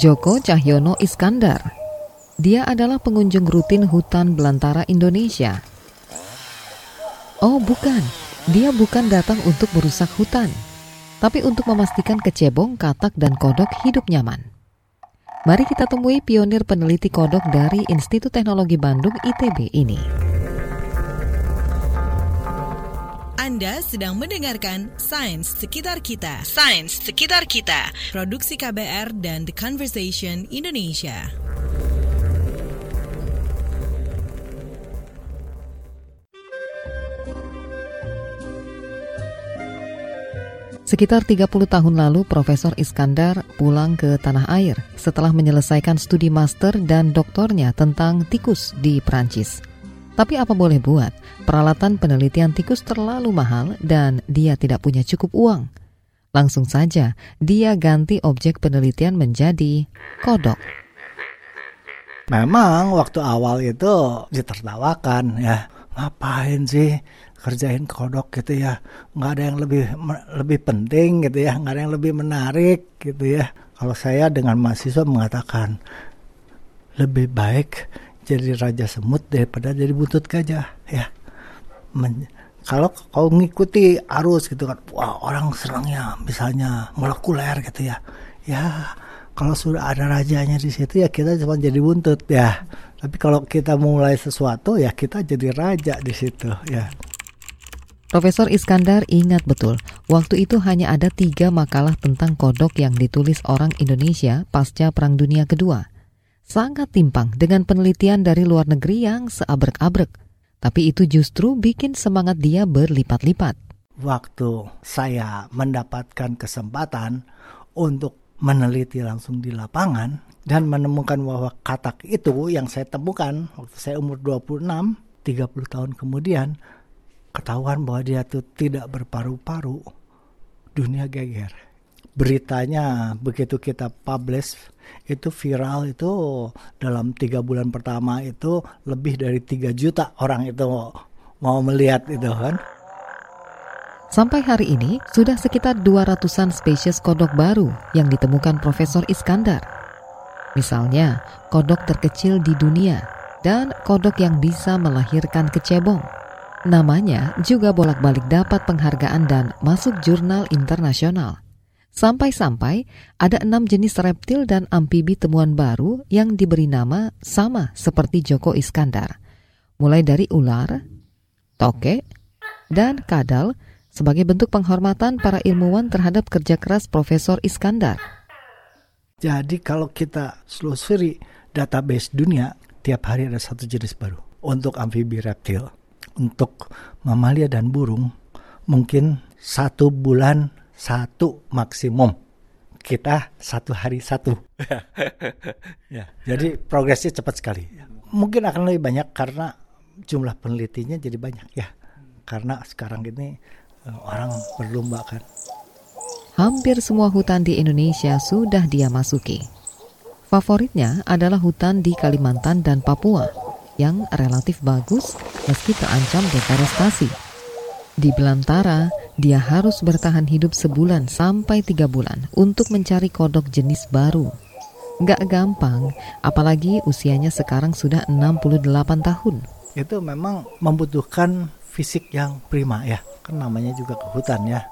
Joko Cahyono Iskandar. Dia adalah pengunjung rutin hutan belantara Indonesia. Oh, bukan. Dia bukan datang untuk merusak hutan, tapi untuk memastikan kecebong, katak, dan kodok hidup nyaman. Mari kita temui pionir peneliti kodok dari Institut Teknologi Bandung ITB ini. Anda sedang mendengarkan Sains Sekitar Kita. Sains Sekitar Kita. Produksi KBR dan The Conversation Indonesia. Sekitar 30 tahun lalu, Profesor Iskandar pulang ke tanah air setelah menyelesaikan studi master dan doktornya tentang tikus di Prancis. Tapi apa boleh buat, peralatan penelitian tikus terlalu mahal dan dia tidak punya cukup uang. Langsung saja, dia ganti objek penelitian menjadi kodok. Memang waktu awal itu ditertawakan ya, ngapain sih kerjain kodok gitu ya? Nggak ada yang lebih lebih penting gitu ya. Nggak ada yang lebih menarik gitu ya. Kalau saya dengan mahasiswa mengatakan lebih baik jadi raja semut daripada jadi buntut gajah ya. Men, kalau kau ngikuti arus gitu kan wah orang senangnya misalnya molekuler gitu ya. Ya kalau sudah ada rajanya di situ ya kita cuma jadi buntut ya. Tapi kalau kita mulai sesuatu ya kita jadi raja di situ ya. Profesor Iskandar ingat betul, waktu itu hanya ada tiga makalah tentang kodok yang ditulis orang Indonesia pasca Perang Dunia Kedua. Sangat timpang dengan penelitian dari luar negeri yang seabrek-abrek. Tapi itu justru bikin semangat dia berlipat-lipat. Waktu saya mendapatkan kesempatan untuk meneliti langsung di lapangan dan menemukan bahwa katak itu yang saya temukan waktu saya umur 26, 30 tahun kemudian ketahuan bahwa dia tuh tidak berparu-paru, dunia geger. Beritanya begitu kita publish itu viral itu dalam tiga bulan pertama itu lebih dari tiga juta orang itu mau melihat itu kan. Sampai hari ini sudah sekitar 200-an spesies kodok baru yang ditemukan Profesor Iskandar. Misalnya, kodok terkecil di dunia dan kodok yang bisa melahirkan kecebong. Namanya juga bolak-balik dapat penghargaan dan masuk jurnal internasional. Sampai-sampai ada enam jenis reptil dan amfibi temuan baru yang diberi nama sama seperti Joko Iskandar. Mulai dari ular, toke, dan kadal sebagai bentuk penghormatan para ilmuwan terhadap kerja keras Profesor Iskandar. Jadi kalau kita selusuri database dunia, tiap hari ada satu jenis baru untuk amfibi reptil untuk mamalia dan burung mungkin satu bulan satu maksimum. Kita satu hari satu. Ya jadi progresnya cepat sekali. Mungkin akan lebih banyak karena jumlah penelitinya jadi banyak ya. Karena sekarang ini eh, orang berlomba kan hampir semua hutan di Indonesia sudah dia masuki. Favoritnya adalah hutan di Kalimantan dan Papua yang relatif bagus meski terancam deforestasi. Di Belantara, dia harus bertahan hidup sebulan sampai tiga bulan untuk mencari kodok jenis baru. Gak gampang, apalagi usianya sekarang sudah 68 tahun. Itu memang membutuhkan fisik yang prima ya, kan namanya juga ke hutan ya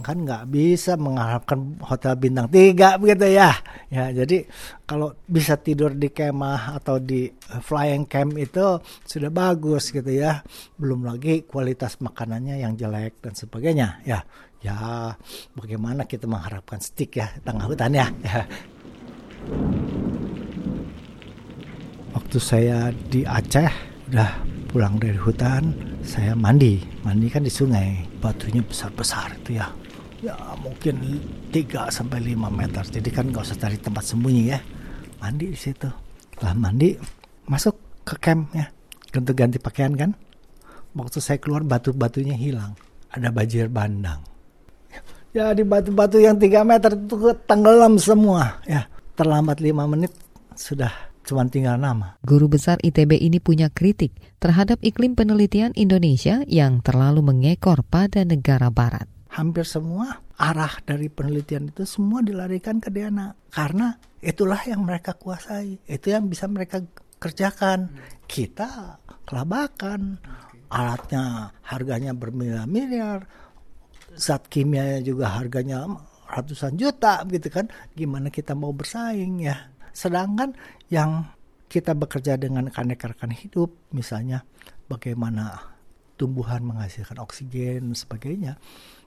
kan nggak bisa mengharapkan hotel bintang tiga begitu ya. Ya jadi kalau bisa tidur di kemah atau di flying camp itu sudah bagus gitu ya. Belum lagi kualitas makanannya yang jelek dan sebagainya. Ya ya bagaimana kita mengharapkan stick ya tengah hutan ya, ya. waktu saya di Aceh udah pulang dari hutan saya mandi mandi kan di sungai batunya besar-besar itu ya ya mungkin 3 sampai 5 meter. Jadi kan nggak usah cari tempat sembunyi ya. Mandi di situ. Setelah mandi masuk ke camp ya. Ganti-ganti pakaian kan. Waktu saya keluar batu-batunya hilang. Ada banjir bandang. Ya di batu-batu yang 3 meter itu tenggelam semua ya. Terlambat 5 menit sudah cuma tinggal nama. Guru besar ITB ini punya kritik terhadap iklim penelitian Indonesia yang terlalu mengekor pada negara barat. Hampir semua arah dari penelitian itu semua dilarikan ke DNA karena itulah yang mereka kuasai. Itu yang bisa mereka kerjakan. Kita kelabakan. Alatnya harganya bermiliar-miliar. Zat kimia juga harganya ratusan juta gitu kan? Gimana kita mau bersaing ya sedangkan yang kita bekerja dengan rekan-rekan hidup misalnya bagaimana tumbuhan menghasilkan oksigen dan sebagainya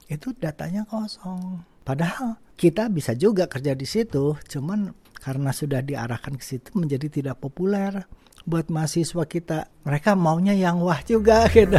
itu datanya kosong. Padahal kita bisa juga kerja di situ, cuman karena sudah diarahkan ke situ menjadi tidak populer buat mahasiswa kita. Mereka maunya yang wah juga gitu.